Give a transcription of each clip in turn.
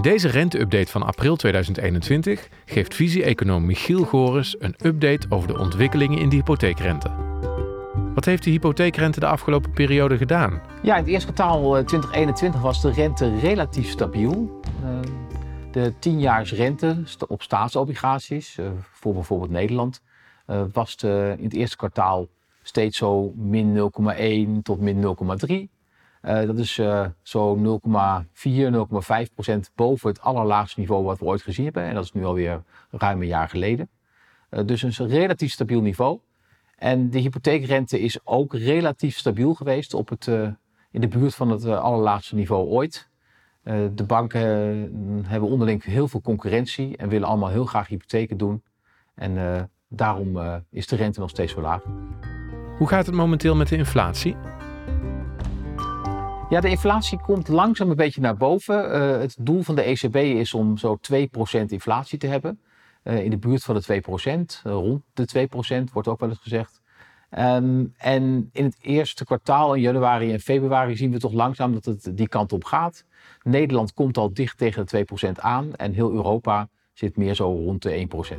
In deze rente-update van april 2021 geeft visie-econoom Michiel Gores een update over de ontwikkelingen in de hypotheekrente. Wat heeft de hypotheekrente de afgelopen periode gedaan? Ja, in het eerste kwartaal 2021 was de rente relatief stabiel. Uh, de 10-jaarsrente op staatsobligaties, uh, voor bijvoorbeeld Nederland, was in het eerste kwartaal steeds zo min 0,1 tot min 0,3. Uh, dat is uh, zo 0,4, 0,5 procent boven het allerlaagste niveau wat we ooit gezien hebben. En dat is nu alweer ruim een jaar geleden. Uh, dus een relatief stabiel niveau. En de hypotheekrente is ook relatief stabiel geweest op het, in de buurt van het allerlaagste niveau ooit. de banken hebben onderling heel veel concurrentie en willen allemaal heel graag hypotheken doen. En daarom is de rente nog steeds zo laag. Hoe gaat het momenteel met de inflatie? Ja, de inflatie komt langzaam een beetje naar boven. Uh, het doel van de ECB is om zo 2% inflatie te hebben. Uh, in de buurt van de 2%, uh, rond de 2% wordt ook wel eens gezegd. Um, en in het eerste kwartaal, in januari en februari, zien we toch langzaam dat het die kant op gaat. Nederland komt al dicht tegen de 2% aan en heel Europa zit meer zo rond de 1%.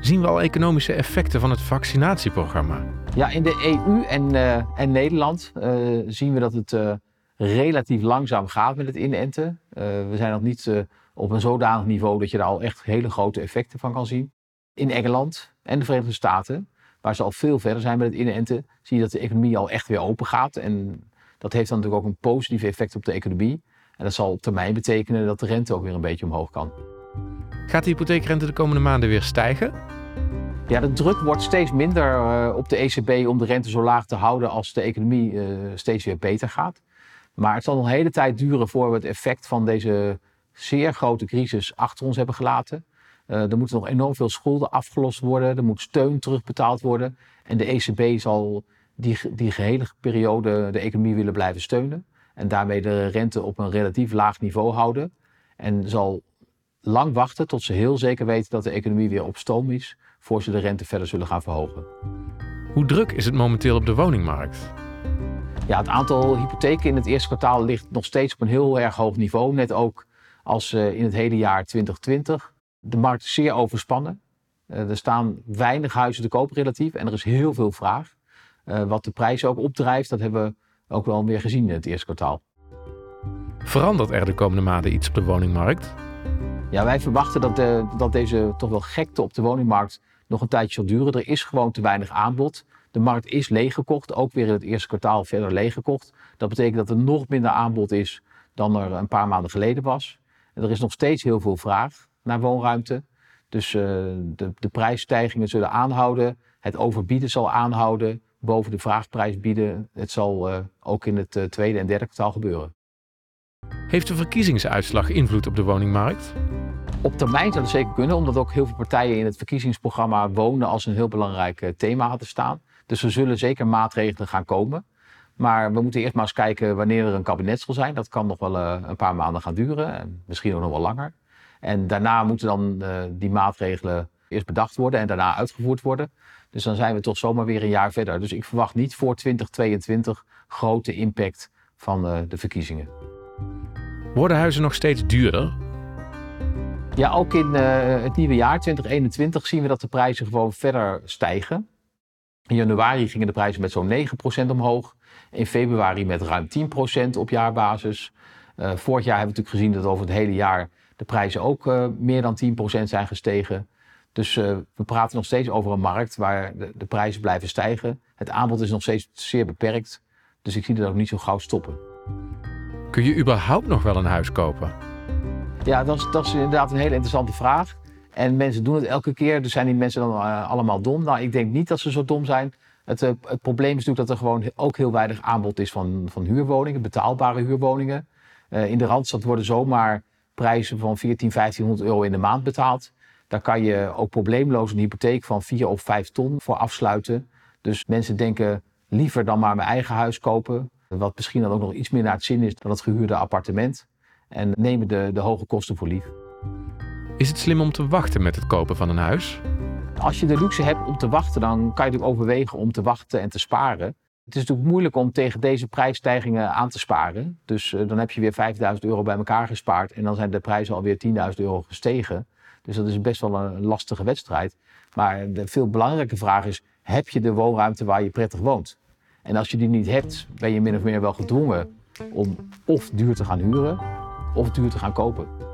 Zien we al economische effecten van het vaccinatieprogramma? Ja, in de EU en, uh, en Nederland zien we dat het relatief langzaam gaat met het inenten. Uh, we zijn nog niet uh, op een zodanig niveau dat je daar al echt hele grote effecten van kan zien. In Engeland en de Verenigde Staten, waar ze al veel verder zijn met het inenten, zie je dat de economie al echt weer open gaat. En dat heeft dan natuurlijk ook een positief effect op de economie. En dat zal op termijn betekenen dat de rente ook weer een beetje omhoog kan. Gaat de hypotheekrente de komende maanden weer stijgen? Ja, de druk wordt steeds minder uh, op de ECB om de rente zo laag te houden als de economie steeds weer beter gaat. Maar het zal nog een hele tijd duren voor we het effect van deze zeer grote crisis achter ons hebben gelaten. Uh, er moeten nog enorm veel schulden afgelost worden. Er moet steun terugbetaald worden. En de ECB zal die, die gehele periode de economie willen blijven steunen. En daarmee de rente op een relatief laag niveau houden. En zal lang wachten tot ze heel zeker weten dat de economie weer op stoom is. Voor ze de rente verder zullen gaan verhogen. Hoe druk is het momenteel op de woningmarkt? Ja, het aantal hypotheken in het eerste kwartaal ligt nog steeds op een heel erg hoog niveau. Net ook als uh, in het hele jaar 2020. De markt is zeer overspannen. Uh, er staan weinig huizen te koop relatief en er is heel veel vraag. Uh, wat de prijzen ook opdrijft, dat hebben we ook wel weer gezien in het eerste kwartaal. Verandert er de komende maanden iets op de woningmarkt? Ja, wij verwachten dat, de, dat deze toch wel gekte op de woningmarkt nog een tijdje zal duren. Er is gewoon te weinig aanbod. De markt is leeggekocht, ook weer in het eerste kwartaal verder leeggekocht. Dat betekent dat er nog minder aanbod is dan er een paar maanden geleden was. En er is nog steeds heel veel vraag naar woonruimte. Dus uh, de, de prijsstijgingen zullen aanhouden. Het overbieden zal aanhouden. Boven de vraagprijs bieden. Het zal uh, ook in het uh, tweede en derde kwartaal gebeuren. Heeft de verkiezingsuitslag invloed op de woningmarkt? Op termijn zou dat zeker kunnen, omdat ook heel veel partijen in het verkiezingsprogramma wonen als een heel belangrijk thema hadden staan. Dus er zullen zeker maatregelen gaan komen. Maar we moeten eerst maar eens kijken wanneer er een kabinet zal zijn. Dat kan nog wel uh, een paar maanden gaan duren en misschien ook nog wel langer. En daarna moeten dan uh, die maatregelen eerst bedacht worden en daarna uitgevoerd worden. Dus dan zijn we toch zomaar weer een jaar verder. Dus ik verwacht niet voor 2022 grote impact van uh, de verkiezingen. Worden huizen nog steeds duurder? Ja, ook in het nieuwe jaar 2021 zien we dat de prijzen gewoon verder stijgen. In januari gingen de prijzen met zo'n 9% omhoog. In februari met ruim 10% op jaarbasis. Uh, vorig jaar hebben we natuurlijk gezien dat over het hele jaar de prijzen ook uh, meer dan 10% zijn gestegen. Dus uh, we praten nog steeds over een markt waar de, de, prijzen blijven stijgen. Het aanbod is nog steeds zeer beperkt. Dus ik zie dat ook niet zo gauw stoppen. Kun je überhaupt nog wel een huis kopen? Ja, dat is, dat is inderdaad een hele interessante vraag. En mensen doen het elke keer. Dus zijn die mensen dan uh, allemaal dom? Nou, ik denk niet dat ze zo dom zijn. Het, uh, het, probleem is natuurlijk dat er gewoon ook heel weinig aanbod is van, van huurwoningen, betaalbare huurwoningen. Uh, in de Randstad worden zomaar prijzen van 14, 1500 euro in de maand betaald. Daar kan je ook probleemloos een hypotheek van 4 of 5 ton voor afsluiten. Dus mensen denken liever dan maar mijn eigen huis kopen. Wat misschien dan ook nog iets meer naar het zin is dan het gehuurde appartement. En nemen de, de hoge kosten voor lief. Is het slim om te wachten met het kopen van een huis? Als je de luxe hebt om te wachten, dan kan je natuurlijk overwegen om te wachten en te sparen. Het is natuurlijk moeilijk om tegen deze prijsstijgingen aan te sparen. Dus dan heb je weer 5000 euro bij elkaar gespaard en dan zijn de prijzen alweer 10.000 euro gestegen. Dus dat is best wel een lastige wedstrijd. Maar de veel belangrijke vraag is: heb je de woonruimte waar je prettig woont? En als je die niet hebt, ben je min of meer wel gedwongen om of duur te gaan huren of duur te gaan kopen.